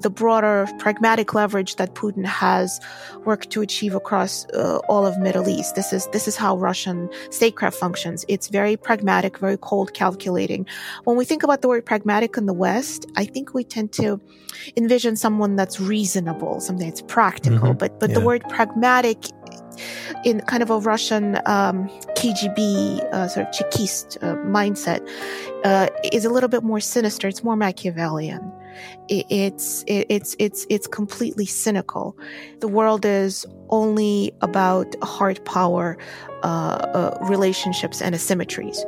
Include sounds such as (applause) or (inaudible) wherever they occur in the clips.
the broader pragmatic leverage that Putin has worked to achieve across uh, all of Middle East. This is this is how Russian statecraft functions. It's very pragmatic, very cold, calculating. When we think about the word pragmatic in the West, I think we tend to envision someone that's reasonable, something that's practical. Mm-hmm. But but yeah. the word pragmatic in kind of a Russian um, KGB uh, sort of Chekist uh, mindset uh, is a little bit more sinister. It's more Machiavellian. It's it's it's it's completely cynical. The world is only about hard power, uh, uh, relationships, and asymmetries.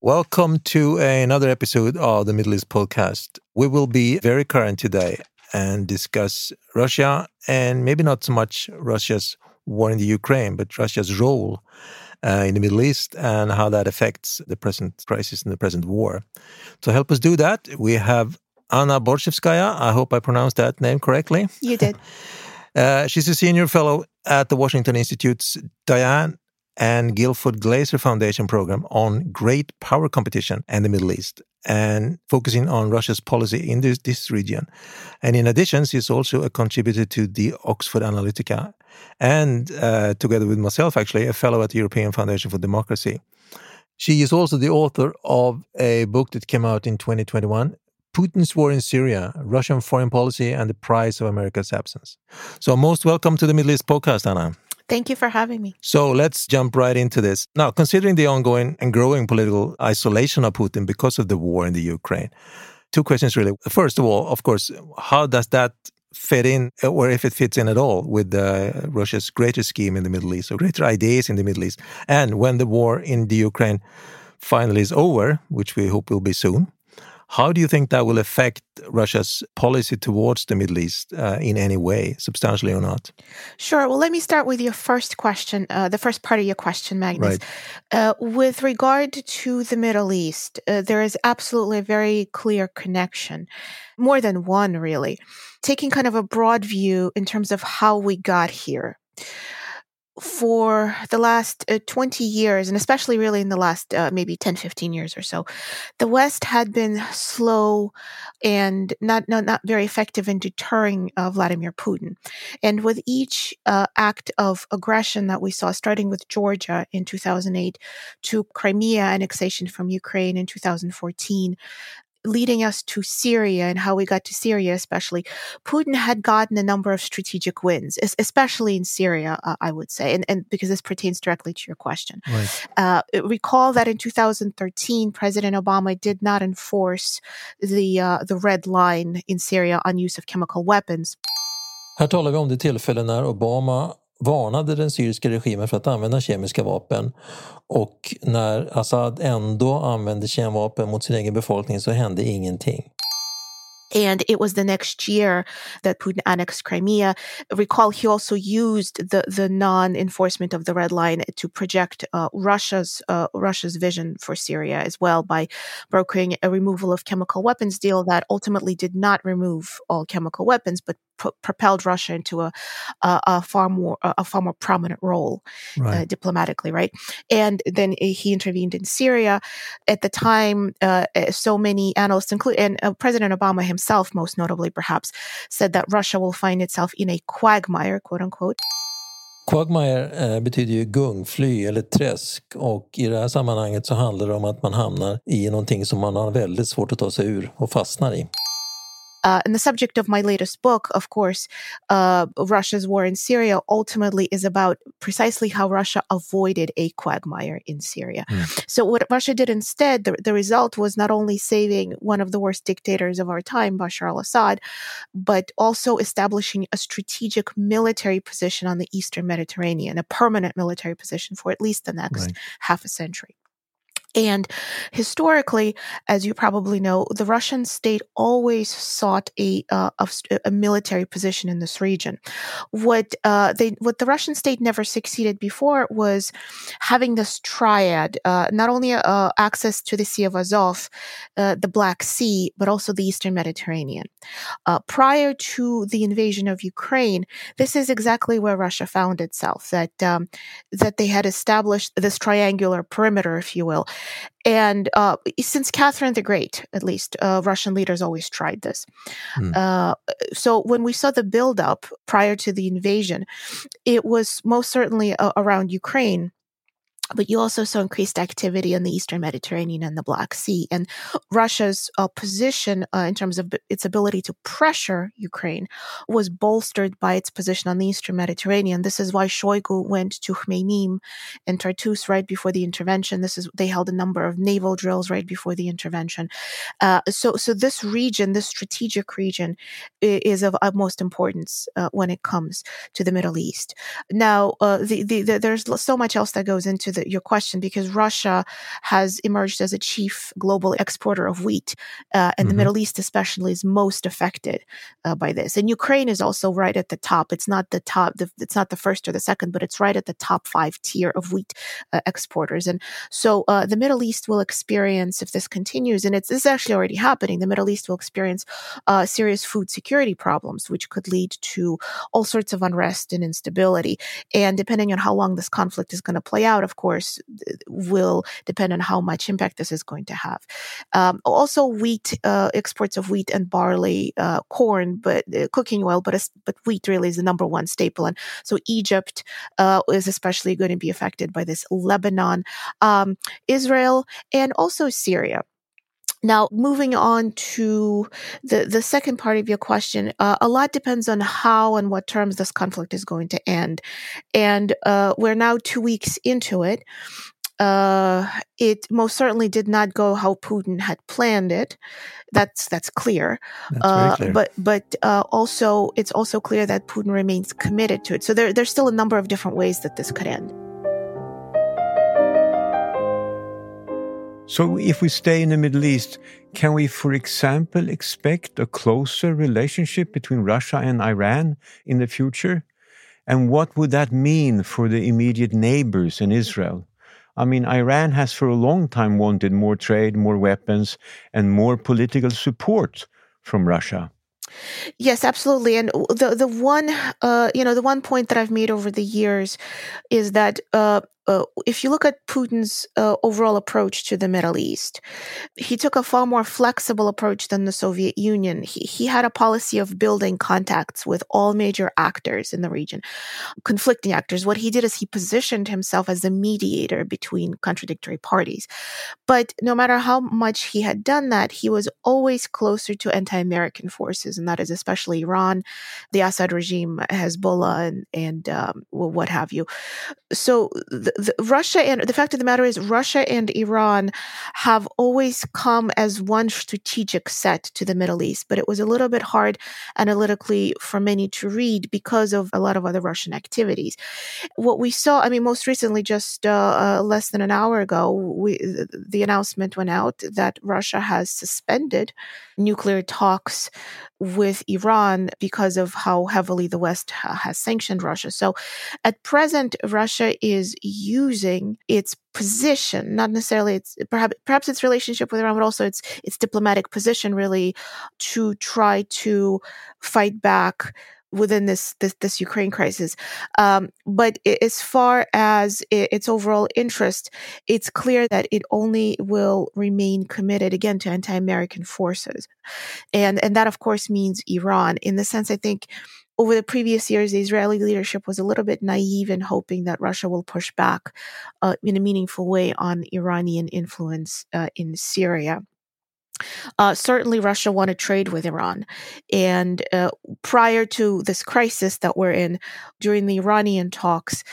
Welcome to another episode of the Middle East podcast. We will be very current today and discuss Russia and maybe not so much Russia's war in the Ukraine, but Russia's role uh, in the Middle East and how that affects the present crisis and the present war. To help us do that, we have Anna Borshchevskaya. I hope I pronounced that name correctly. You did. (laughs) Uh, she's a senior fellow at the Washington Institute's Diane and Guilford Glazer Foundation program on great power competition and the Middle East and focusing on Russia's policy in this, this region. And in addition, she's also a contributor to the Oxford Analytica and uh, together with myself, actually, a fellow at the European Foundation for Democracy. She is also the author of a book that came out in 2021 Putin's War in Syria, Russian Foreign Policy and the Price of America's Absence. So, most welcome to the Middle East podcast, Anna. Thank you for having me. So let's jump right into this. Now, considering the ongoing and growing political isolation of Putin because of the war in the Ukraine, two questions really. First of all, of course, how does that fit in, or if it fits in at all, with uh, Russia's greater scheme in the Middle East or greater ideas in the Middle East? And when the war in the Ukraine finally is over, which we hope will be soon, how do you think that will affect Russia's policy towards the Middle East uh, in any way, substantially or not? Sure. Well, let me start with your first question, uh, the first part of your question, Magnus. Right. Uh, with regard to the Middle East, uh, there is absolutely a very clear connection, more than one, really. Taking kind of a broad view in terms of how we got here for the last uh, 20 years, and especially really in the last uh, maybe 10, 15 years or so, the West had been slow and not, not, not very effective in deterring uh, Vladimir Putin. And with each uh, act of aggression that we saw, starting with Georgia in 2008 to Crimea annexation from Ukraine in 2014, leading us to Syria and how we got to Syria, especially, Putin had gotten a number of strategic wins, especially in Syria, uh, I would say, and, and because this pertains directly to your question. Right. Uh, recall that in 2013, President Obama did not enforce the uh, the red line in Syria on use of chemical weapons. Här talar vi om det tillfälle när Obama varnade den syriska regimen för att använda kemiska vapen och när Assad ändå använde kemvapen mot sin egen befolkning så hände ingenting. And it was the next year that Putin annexed Crimea. Recall, he also used the, the non-enforcement of the red line to project uh, Russia's uh, Russia's vision for Syria as well by brokering a removal of chemical weapons deal that ultimately did not remove all chemical weapons, but propelled Russia into a, a, a, far more a far more prominent role uh, right. uh, diplomatically, right? And then he intervened in Syria. At the time, uh, uh so many analysts, including and uh, President Obama himself, most notably, perhaps, said that Russia will find itself in a quagmire, quote unquote. Quagmire eh, betyder ju gungfly eller träsk och i det här sammanhanget så handlar det om att man hamnar i någonting som man har väldigt svårt att ta sig ur och fastnar i. Uh, and the subject of my latest book, of course, uh, Russia's war in Syria, ultimately is about precisely how Russia avoided a quagmire in Syria. Mm. So, what Russia did instead, the, the result was not only saving one of the worst dictators of our time, Bashar al Assad, but also establishing a strategic military position on the Eastern Mediterranean, a permanent military position for at least the next right. half a century. And historically, as you probably know, the Russian state always sought a, uh, a, a, military position in this region. What uh, they, what the Russian state never succeeded before was having this triad: uh, not only uh, access to the Sea of Azov, uh, the Black Sea, but also the Eastern Mediterranean. Uh, prior to the invasion of Ukraine, this is exactly where Russia found itself. That um, that they had established this triangular perimeter, if you will And uh, since Catherine the Great, at least, uh, Russian leaders always tried this. Mm. so when we saw the buildup prior to the invasion, it was most certainly around Ukraine but you also saw increased activity in the Eastern Mediterranean and the Black Sea. And Russia's uh, position uh, in terms of its ability to pressure Ukraine was bolstered by its position on the Eastern Mediterranean. This is why Shoigu went to Khmeimim and Tartus right before the intervention. This is they held a number of naval drills right before the intervention. Uh, so, so this region, this strategic region, is of utmost importance uh, when it comes to the Middle East. Now, uh, the, the, the, there's so much else that goes into the, your question because Russia has emerged as a chief global exporter of wheat, uh, and mm-hmm. the Middle East especially is most affected uh, by this. And Ukraine is also right at the top. It's not the top. The, it's not the first or the second, but it's right at the top five tier of wheat uh, exporters. And so uh, the Middle East will experience, if this continues, and it's this is actually already happening, the Middle East will experience uh, serious food security problems, which could lead to all sorts of unrest and instability. And depending on how long this conflict is going to play out, of course course, will depend on how much impact this is going to have. Um, also, wheat uh, exports of wheat and barley, uh, corn, but uh, cooking oil, but but wheat really is the number one staple, and so Egypt uh, is especially going to be affected by this. Lebanon, um, Israel, and also Syria. Now, moving on to the, the second part of your question, uh, a lot depends on how and what terms this conflict is going to end. And uh, we're now two weeks into it. Uh, it most certainly did not go how Putin had planned it. That's that's clear. That's uh, clear. But but uh, also it's also clear that Putin remains committed to it. So there there's still a number of different ways that this could end. So, if we stay in the Middle East, can we, for example, expect a closer relationship between Russia and Iran in the future? And what would that mean for the immediate neighbors in Israel? I mean, Iran has for a long time wanted more trade, more weapons, and more political support from Russia. Yes, absolutely. And the the one uh, you know the one point that I've made over the years is that uh, uh, if you look at Putin's uh, overall approach to the Middle East, he took a far more flexible approach than the Soviet Union. He, he had a policy of building contacts with all major actors in the region, conflicting actors. What he did is he positioned himself as a mediator between contradictory parties. But no matter how much he had done that, he was always closer to anti American forces, and that is especially Iran, the Assad regime, Hezbollah, and, and um, what have you. So, the, the, Russia and the fact of the matter is, Russia and Iran have always come as one strategic set to the Middle East, but it was a little bit hard analytically for many to read because of a lot of other Russian activities. What we saw, I mean, most recently, just uh, uh, less than an hour ago, we, the announcement went out that Russia has suspended nuclear talks with Iran because of how heavily the West has sanctioned Russia. So at present, Russia is using its position, not necessarily its perhaps perhaps its relationship with Iran, but also its its diplomatic position really to try to fight back within this this, this Ukraine crisis. Um, but as far as its overall interest, it's clear that it only will remain committed again to anti-American forces, and and that of course means Iran. In the sense, I think. Over the previous years, the Israeli leadership was a little bit naive in hoping that Russia will push back uh, in a meaningful way on Iranian influence uh, in Syria. Uh, certainly, Russia wanted trade with Iran. And uh, prior to this crisis that we're in, during the Iranian talks,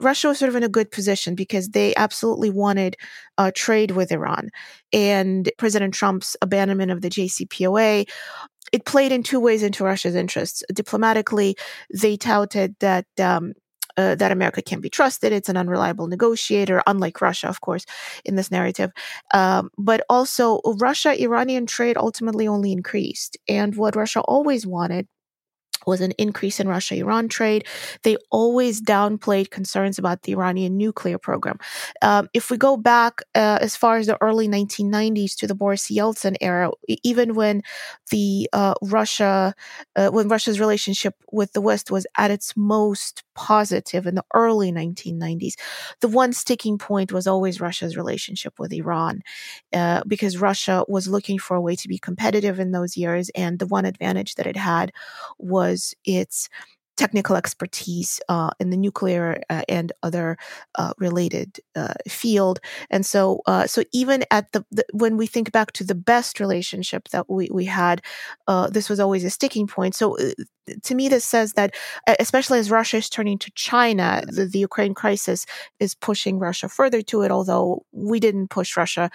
Russia was sort of in a good position because they absolutely wanted uh, trade with Iran. And President Trump's abandonment of the JCPOA it played in two ways into Russia's interests. Diplomatically, they touted that um, uh, that America can't be trusted. It's an unreliable negotiator, unlike Russia, of course, in this narrative. Um, but also, Russia Iranian trade ultimately only increased. And what Russia always wanted was an increase in Russia Iran trade. They always downplayed concerns about the Iranian nuclear program. Um, if we go back uh, as far as the early 1990s to the Boris Yeltsin era, even when the uh, Russia, uh, when Russia's relationship with the West was at its most positive in the early 1990s. The one sticking point was always Russia's relationship with Iran, uh, because Russia was looking for a way to be competitive in those years. And the one advantage that it had was its technical expertise uh, in the nuclear uh, and other uh, related uh, field. And so, uh, so even at the, the, when we think back to the best relationship that we we had, uh, this was always a sticking point. So to me, this says that, especially as Russia is turning to China, the, the, Ukraine crisis is pushing Russia further to it, although we didn't push Russia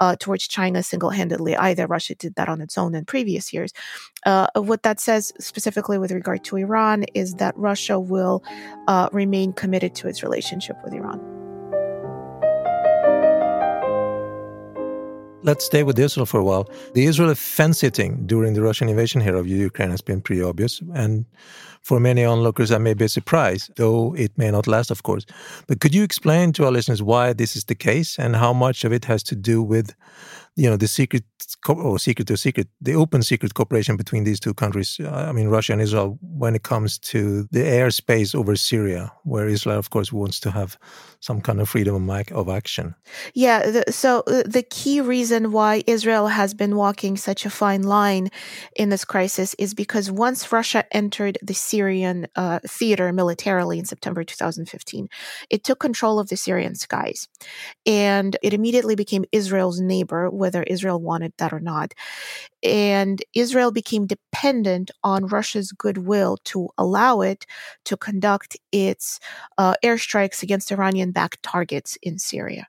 uh, towards China single handedly either. Russia did that on its own in previous years. Uh, what that says specifically with regard to Iran is that Russia will uh, remain committed to its relationship with Iran. Let's stay with Israel for a while. The Israeli fence sitting during the Russian invasion here of Ukraine has been pretty obvious. And for many onlookers, that may be a surprise, though it may not last, of course. But could you explain to our listeners why this is the case and how much of it has to do with you know the secret or secret to secret the open secret cooperation between these two countries uh, i mean russia and israel when it comes to the airspace over syria where israel of course wants to have some kind of freedom of action yeah the, so uh, the key reason why israel has been walking such a fine line in this crisis is because once russia entered the syrian uh, theater militarily in september 2015 it took control of the syrian skies and it immediately became israel's neighbor whether Israel wanted that or not. And Israel became dependent on Russia's goodwill to allow it to conduct its uh, airstrikes against Iranian backed targets in Syria.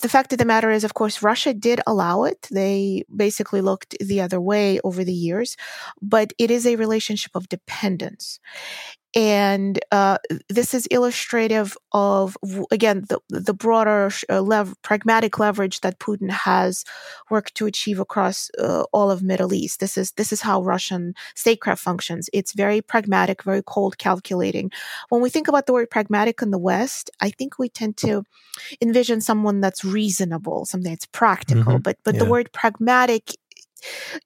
The fact of the matter is, of course, Russia did allow it. They basically looked the other way over the years, but it is a relationship of dependence. And uh, this is illustrative of, again, the, the broader uh, lev- pragmatic leverage that Putin has worked to achieve across uh, all of Middle East. This is this is how Russian statecraft functions. It's very pragmatic, very cold, calculating. When we think about the word pragmatic in the West, I think we tend to envision someone that's reasonable, something that's practical. Mm-hmm. But but yeah. the word pragmatic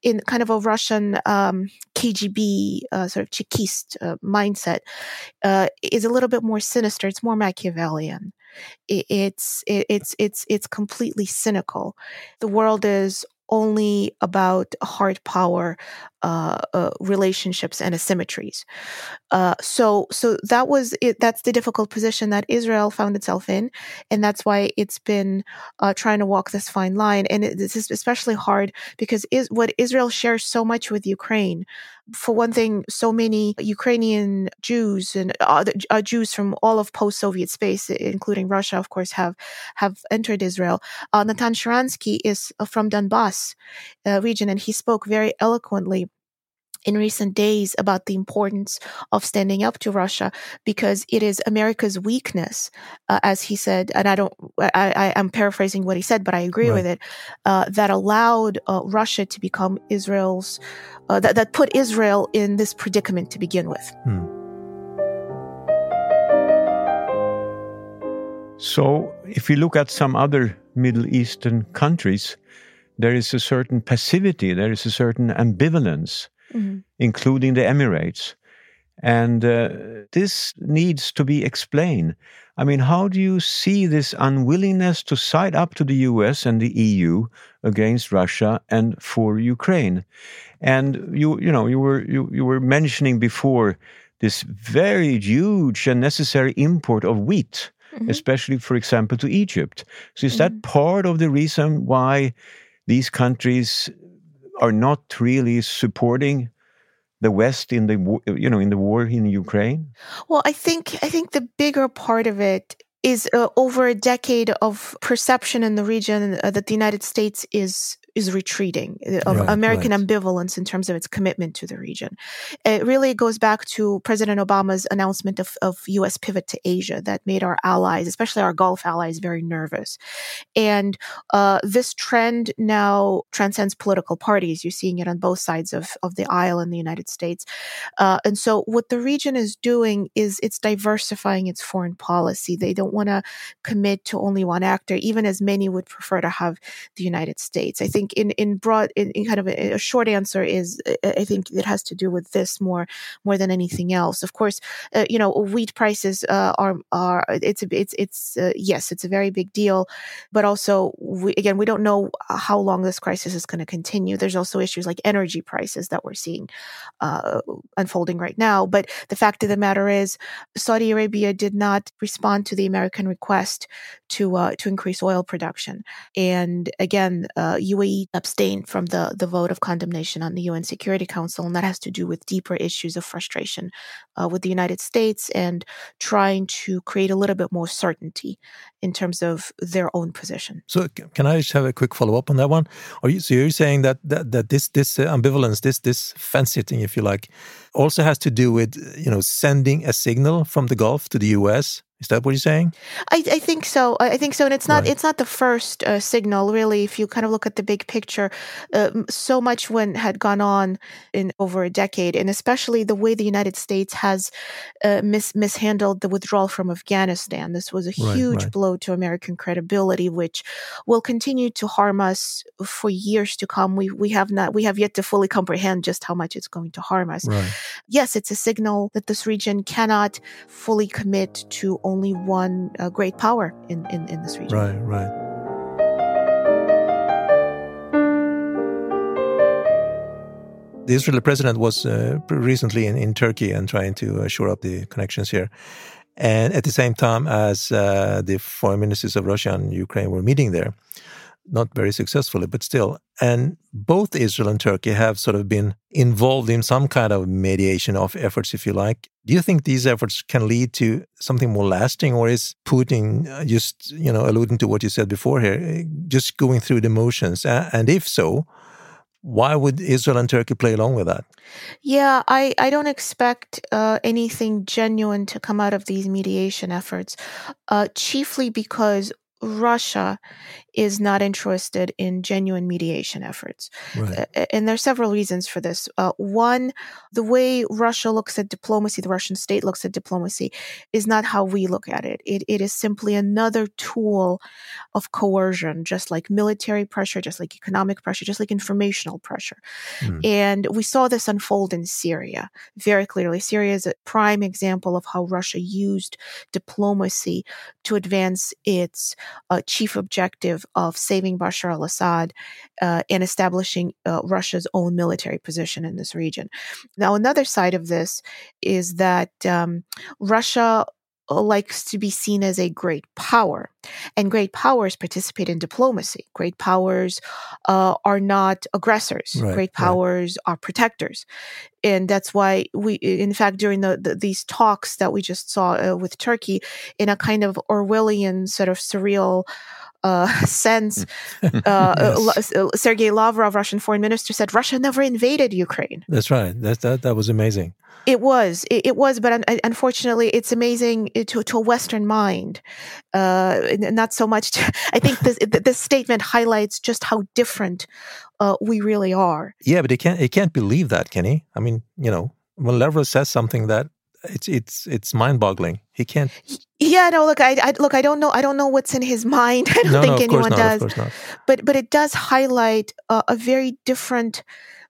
in kind of a Russian um, KGB uh, sort of Chekist uh, mindset uh, is a little bit more sinister. It's more Machiavellian. It, it's it, it's it's it's completely cynical. The world is only about hard power uh, uh, relationships and asymmetries. Uh, so, so that was it. That's the difficult position that Israel found itself in, and that's why it's been uh, trying to walk this fine line. And it, this is especially hard because is what Israel shares so much with Ukraine. For one thing, so many Ukrainian Jews and other uh, Jews from all of post-Soviet space, including Russia, of course, have have entered Israel. Uh, Natan Sharansky is from Donbass region, and he spoke very eloquently in recent days about the importance of standing up to Russia because it is America's weakness, uh, as he said, and I don't, I, I, am paraphrasing what he said, but I agree right. with it, uh, that allowed uh, Russia to become Israel's, uh, that, that put Israel in this predicament to begin with. Hmm. So, if we look at some other Middle Eastern countries, there is a certain passivity, there is a certain ambivalence mm-hmm. including the Emirates. And uh, this needs to be explained. I mean, how do you see this unwillingness to side up to the US and the EU against Russia and for Ukraine? And you, you know, you were you, you were mentioning before this very huge and necessary import of wheat, mm-hmm. especially, for example, to Egypt. So is mm-hmm. that part of the reason why these countries are not really supporting the West in the you know in the war in Ukraine? Well, I think I think the bigger part of it is uh, over a decade of perception in the region uh, that the United States is is retreating uh, of right, American right. ambivalence in terms of its commitment to the region. It really goes back to President Obama's announcement of, of U.S. pivot to Asia that made our allies, especially our Gulf allies, very nervous. And uh, this trend now transcends political parties. You're seeing it on both sides of, of the aisle in the United States. Uh, and so what the region is doing is it's diversifying its foreign policy. They don't want to commit to only one actor, even as many would prefer to have the United States. I think think in in broad, in, in kind of a, a, short answer is, I think it has to do with this more more than anything else. Of course, uh, you know, wheat prices uh, are are it's it's it's uh, yes, it's a very big deal, but also we, again we don't know how long this crisis is going to continue. There's also issues like energy prices that we're seeing uh, unfolding right now. But the fact of the matter is, Saudi Arabia did not respond to the American request to uh, to increase oil production, and again, UAE uh, abstained from the the vote of condemnation on the UN Security Council, and that has to do with deeper issues of frustration uh, with the United States and trying to create a little bit more certainty in terms of their own position. So, can I just have a quick follow up on that one? Are you so you're saying that that, that this this uh, ambivalence, this this fence sitting, if you like, also has to do with you know sending a signal from the Gulf to the U.S. Is that what you're saying? I, I think so. I think so, and it's not right. it's not the first uh, signal really. If you kind of look at the big picture, uh, so much when had gone on in over a decade, and especially the way the United States has uh, mis- mishandled the withdrawal from Afghanistan. This was a huge right. blow to American credibility, which will continue to harm us for years to come. We we have not we have yet to fully comprehend just how much it's going to harm us. Right. Yes, it's a signal that this region cannot fully commit to only one uh, great power in, in, in this region. Right, right. the Israeli president was uh, recently in, in Turkey and trying to uh, shore up the connections here. And at the same time as uh, the foreign ministers of Russia and Ukraine were meeting there not very successfully, but still. And both Israel and Turkey have sort of been involved in some kind of mediation of efforts, if you like. Do you think these efforts can lead to something more lasting, or is Putin uh, just, you know, alluding to what you said before here, eh, just going through the motions? And if so, why would Israel and Turkey play along with that? Yeah, I, I don't expect uh, anything genuine to come out of these mediation efforts, uh, chiefly because Russia is not interested in genuine mediation efforts. Right. And there are several reasons for this. Uh, one, the way Russia looks at diplomacy, the Russian state looks at diplomacy, is not how we look at it. It, it is simply another tool of coercion, just like military pressure, just like economic pressure, just like informational pressure. Mm. And we saw this unfold in Syria very clearly. Syria is a prime example of how Russia used diplomacy to advance its uh, chief objective of saving Bashar al Assad uh, and establishing uh, Russia's own military position in this region. Now, another side of this is that um, Russia likes to be seen as a great power. And great powers participate in diplomacy. Great powers uh, are not aggressors. Right, great powers right. are protectors. And that's why we, in fact, during the, the these talks that we just saw uh, with Turkey, in a kind of Orwellian sort of surreal uh, (laughs) sense, uh, uh (laughs) yes. uh, Sergei Lavrov, Russian foreign minister, said Russia never invaded Ukraine. That's right. That that, that was amazing. It was, it, it was, but un- unfortunately, it's amazing to, to a Western mind. Uh, not so much. To, (laughs) I think this this statement highlights just how different uh, we really are. Yeah, but he can't. He can't believe that, can he? I mean, you know, when Lavrov says something that it's it's it's mind-boggling. He can't. Yeah, no. Look, I, I, look. I don't know. I don't know what's in his (laughs) mind. I don't no, think no, anyone not, does. But but it does highlight uh, a very different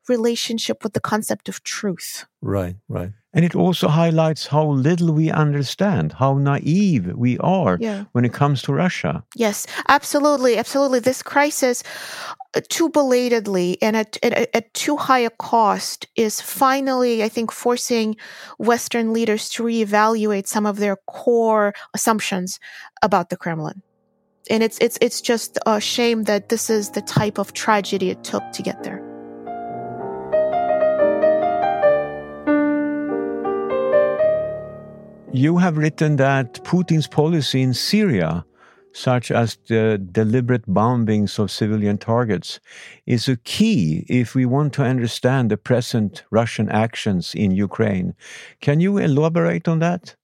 relationship with the concept of truth. Right, right. And it also highlights how little we understand, how naive we are yeah. when it comes to Russia. Yes, absolutely, absolutely. This crisis, uh, too belatedly and at, at, at too high a cost, is finally, I think, forcing Western leaders to reevaluate some of their core assumptions about the Kremlin. And it's it's it's just a shame that this is the type of tragedy it took to get there. You have written that Putin's policy in Syria, such as the deliberate bombings of civilian targets, is a key if we want to understand the present Russian actions in Ukraine. Can you elaborate on that?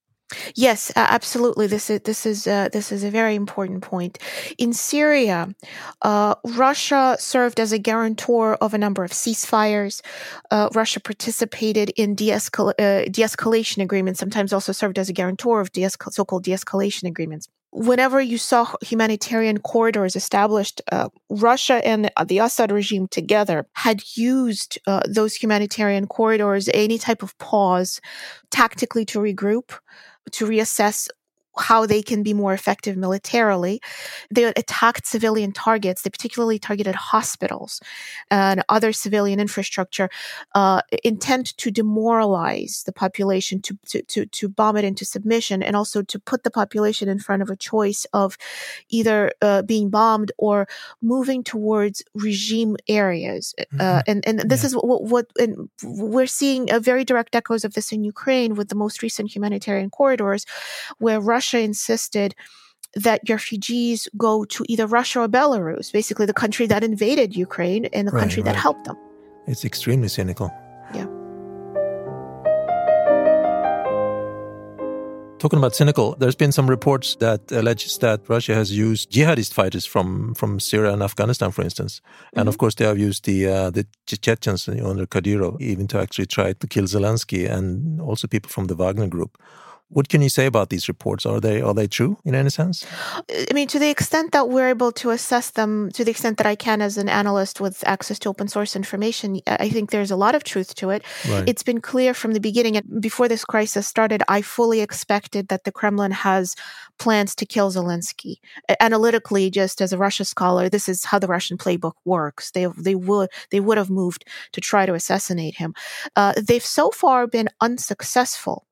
Yes, uh, absolutely. This is this is uh, this is a very important point. In Syria, uh, Russia served as a guarantor of a number of ceasefires. Uh, Russia participated in de-escal- uh, de-escalation agreements. Sometimes also served as a guarantor of de-escal- so-called de-escalation agreements whenever you saw humanitarian corridors established, uh, Russia and the Assad regime together had used those humanitarian corridors, any type of pause, tactically to regroup, to reassess how they can be more effective militarily. They attacked civilian targets. They particularly targeted hospitals and other civilian infrastructure, uh, intent to demoralize the population, to, to, to, to, bomb it into submission, and also to put the population in front of a choice of either uh, being bombed or moving towards regime areas. Uh, mm-hmm. Uh, and, and this yeah. is what, what and we're seeing a very direct echoes of this in Ukraine with the most recent humanitarian corridors, where Russia Russia insisted that refugees go to either Russia or Belarus, basically the country that invaded Ukraine and the right, country right. that helped them. It's extremely cynical. Yeah. Talking about cynical, there's been some reports that alleges that Russia has used jihadist fighters from, from Syria and Afghanistan, for instance, and mm-hmm. of course they have used the uh, the Chechens under Kadyrov even to actually try to kill Zelensky and also people from the Wagner group. What can you say about these reports? Are they are they true in any sense? I mean, to the extent that we're able to assess them, to the extent that I can as an analyst with access to open source information, I think there's a lot of truth to it. Right. It's been clear from the beginning, and before this crisis started, I fully expected that the Kremlin has plans to kill Zelensky. Analytically, just as a Russia scholar, this is how the Russian playbook works. They they would they would have moved to try to assassinate him. Uh, they've so far been unsuccessful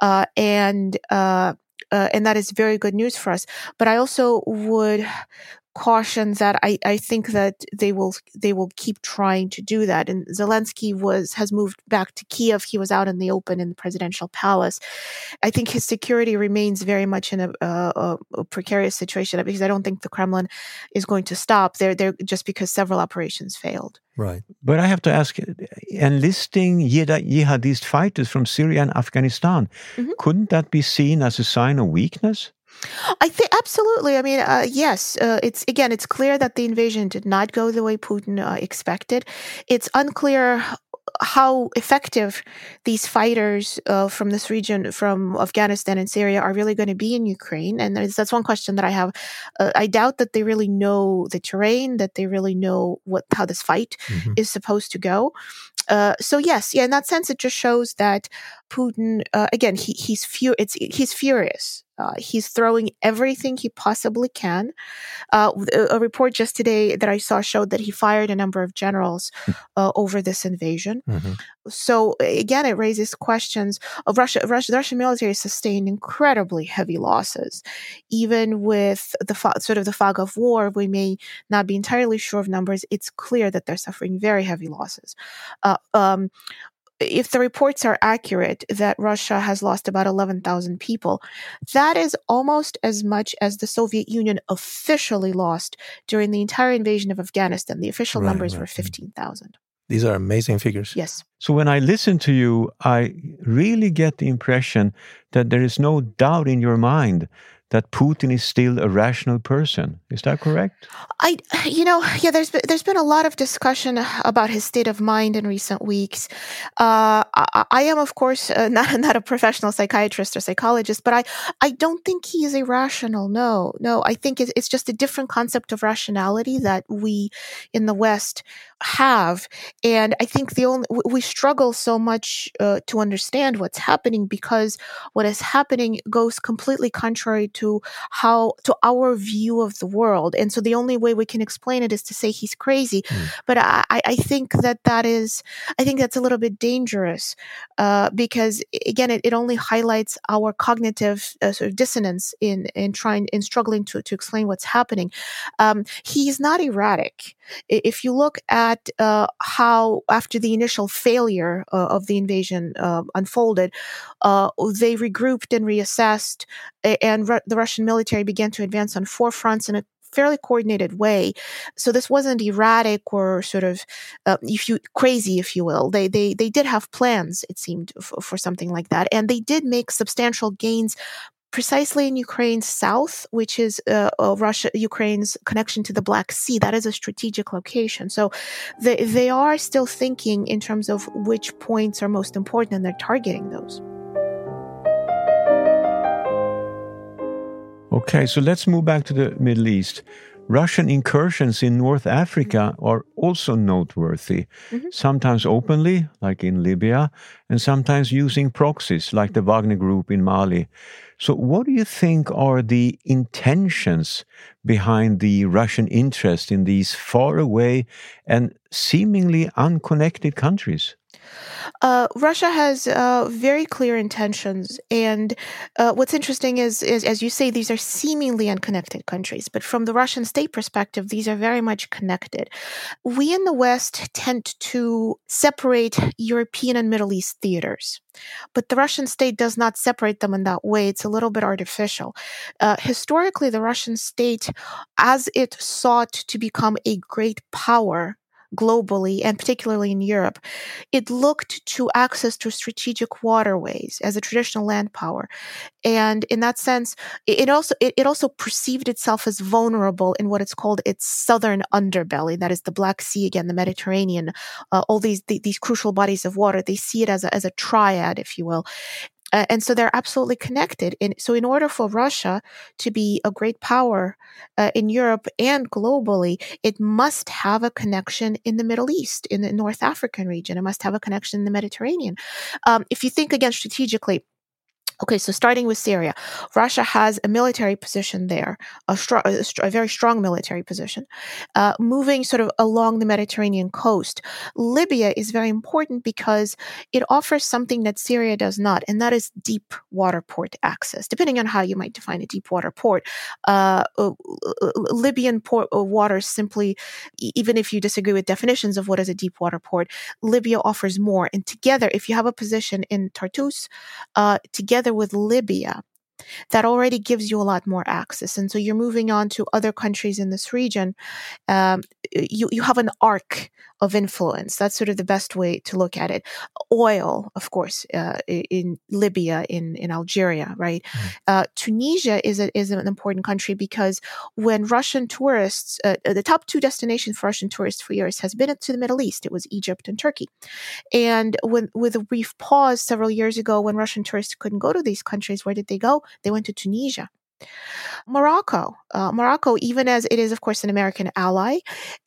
uh, and uh, uh, and that is very good news for us. But I also would caution that I, I think that they will they will keep trying to do that. And Zelensky was has moved back to Kiev. He was out in the open in the presidential palace. I think his security remains very much in a, a, a precarious situation because I don't think the Kremlin is going to stop there. There just because several operations failed. Right. But I have to ask enlisting jihadist fighters from Syria and Afghanistan, mm-hmm. couldn't that be seen as a sign of weakness? I think absolutely. I mean, uh, yes. Uh, it's again, it's clear that the invasion did not go the way Putin uh, expected. It's unclear how effective these fighters uh, from this region, from Afghanistan and Syria, are really going to be in Ukraine. And that's one question that I have. Uh, I doubt that they really know the terrain, that they really know what how this fight mm-hmm. is supposed to go. Uh, so yes, yeah, in that sense, it just shows that Putin, uh, again, he, he's fu- it's, he's furious. Uh, he's throwing everything he possibly can. Uh, a, report just today that I saw showed that he fired a number of generals hmm. uh, over this invasion. Mm-hmm. So again, it raises questions of Russia. Russia the Russian military sustained incredibly heavy losses, even with the fo- sort of the fog of war. We may not be entirely sure of numbers. It's clear that they're suffering very heavy losses. Uh, um, if the reports are accurate that Russia has lost about 11,000 people, that is almost as much as the Soviet Union officially lost during the entire invasion of Afghanistan. The official right, numbers right. were mm. 15,000. These are amazing figures. Yes. So when I listen to you, I really get the impression that there is no doubt in your mind that Putin is still a rational person. Is that correct? I, you know, yeah. There's been, there's been a lot of discussion about his state of mind in recent weeks. Uh, I, I, am, of course, uh, not (laughs) not a professional psychiatrist or psychologist, but I I don't think he is irrational. No, no. I think it's, it's just a different concept of rationality that we in the West have, and I think the only we struggle so much uh, to understand what's happening because what is happening goes completely contrary to how to our view of the world and so the only way we can explain it is to say he's crazy mm. but I, I think that that is i think that's a little bit dangerous uh, because again it, it only highlights our cognitive uh, sort of dissonance in in trying in struggling to, to explain what's happening. Um, he's not erratic. If you look at uh, how after the initial failure uh, of the invasion uh, unfolded uh, they regrouped and reassessed and the Russian military began to advance on four fronts in a fairly coordinated way. So this wasn't erratic or sort of, uh, if you crazy, if you will. They they they did have plans. It seemed f- for something like that, and they did make substantial gains. Precisely in Ukraine's south, which is uh, uh, Russia, Ukraine's connection to the Black Sea, that is a strategic location. So they they are still thinking in terms of which points are most important, and they're targeting those. Okay, so let's move back to the Middle East. Russian incursions in North Africa are also noteworthy, mm-hmm. sometimes openly, like in Libya, and sometimes using proxies, like the Wagner Group in Mali. So, what do you think are the intentions behind the Russian interest in these faraway and seemingly unconnected countries? Uh, Russia has uh, very clear intentions, and uh, what's interesting is, is, as you say, these are seemingly unconnected countries, but from the Russian state perspective, these are very much connected. We in the West tend to separate European and Middle East theaters, but the Russian state does not separate them in that way. It's a little bit artificial. Uh, historically, the Russian state, as it sought to become a great power, globally and particularly in Europe, it looked to access to strategic waterways as a traditional land power. And in that sense, it also it, it also perceived itself as vulnerable in what it's called its southern underbelly, that is the Black Sea again, the Mediterranean, uh, all these the, these crucial bodies of water. They see it as a, as a triad, if you will. Uh, and so they're absolutely connected. And so, in order for Russia to be a great power uh, in Europe and globally, it must have a connection in the Middle East, in the North African region. It must have a connection in the Mediterranean. Um, if you think again strategically, Okay, so starting with Syria, Russia has a military position there, a, str- a, str- a very strong military position. Uh, moving sort of along the Mediterranean coast, Libya is very important because it offers something that Syria does not, and that is deep water port access. Depending on how you might define a deep water port, uh, uh, Libyan port uh, waters simply, even if you disagree with definitions of what is a deep water port, Libya offers more. And together, if you have a position in Tartus, uh, together together with Libya, that already gives you a lot more access. And so you're moving on to other countries in this region. Um, you, you have an arc of influence. That's sort of the best way to look at it. Oil, of course, uh, in Libya, in, in Algeria, right? Mm. Uh, Tunisia is, a, is an important country because when Russian tourists, uh, the top two destinations for Russian tourists for years has been to the Middle East. It was Egypt and Turkey. And when, with a brief pause several years ago, when Russian tourists couldn't go to these countries, where did they go? They went to Tunisia. Morocco, uh, Morocco, even as it is, of course, an American ally,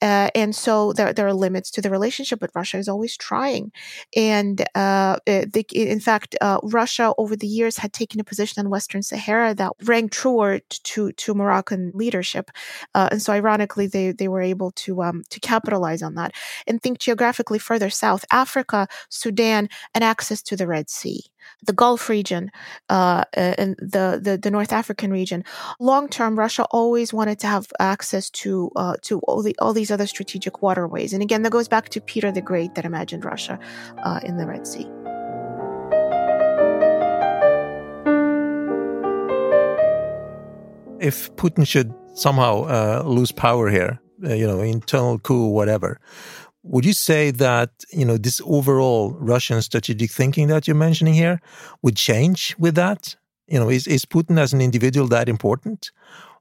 uh, and so there, there are limits to the relationship, but Russia is always trying. And uh, in fact, uh, Russia over the years had taken a position on Western Sahara that rang truer to to Moroccan leadership, uh, and so ironically, they they were able to um, to capitalize on that. And think geographically further south, Africa, Sudan, and access to the Red Sea the Gulf region, uh, and the, the, the North African region. Long term, Russia always wanted to have access to uh, to all the all these other strategic waterways. And again, that goes back to Peter the Great that imagined Russia uh, in the Red Sea. If Putin should somehow uh, lose power here, uh, you know, internal coup, whatever, would you say that you know this overall Russian strategic thinking that you're mentioning here would change with that? You know, is is Putin as an individual that important,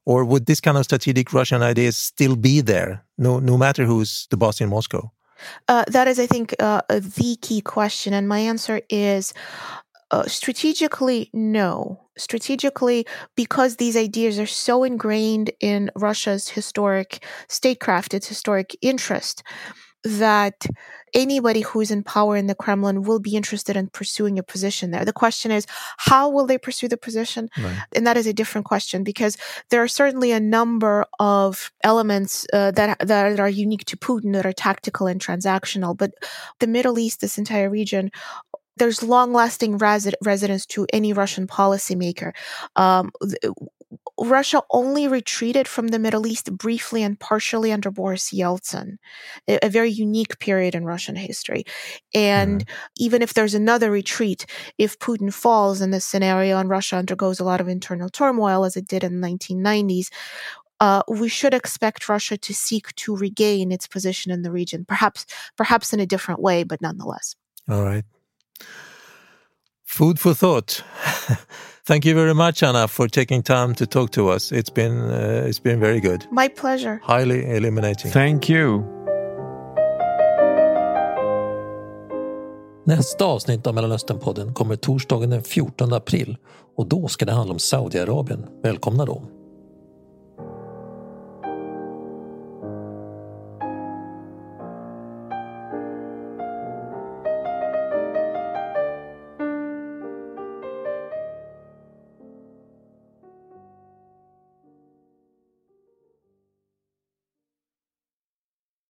or would this kind of strategic Russian ideas still be there, no no matter who's the boss in Moscow? Uh, that is, I think, uh, the key question, and my answer is. Uh, strategically, no. Strategically, because these ideas are so ingrained in Russia's historic statecraft, its historic interest, that anybody who's in power in the Kremlin will be interested in pursuing a position there. The question is, how will they pursue the position? Right. And that is a different question because there are certainly a number of elements uh, that, that are unique to Putin that are tactical and transactional. But the Middle East, this entire region, there's long lasting resi- residence to any Russian policymaker. Um, Russia only retreated from the Middle East briefly and partially under Boris Yeltsin, a, very unique period in Russian history. And mm-hmm. even if there's another retreat, if Putin falls in this scenario and Russia undergoes a lot of internal turmoil as it did in the 1990s, uh, we should expect Russia to seek to regain its position in the region, perhaps perhaps in a different way, but nonetheless. All right. Food for thought. (laughs) Thank you very much, Anna, for taking time to talk to us. It's been uh, it's been very good. My pleasure. Highly illuminating. Thank you. Nästa avsnitt av Mellanösternpodden kommer torsdagen den 14 april och då ska det handla om Saudiarabien. Välkomna då!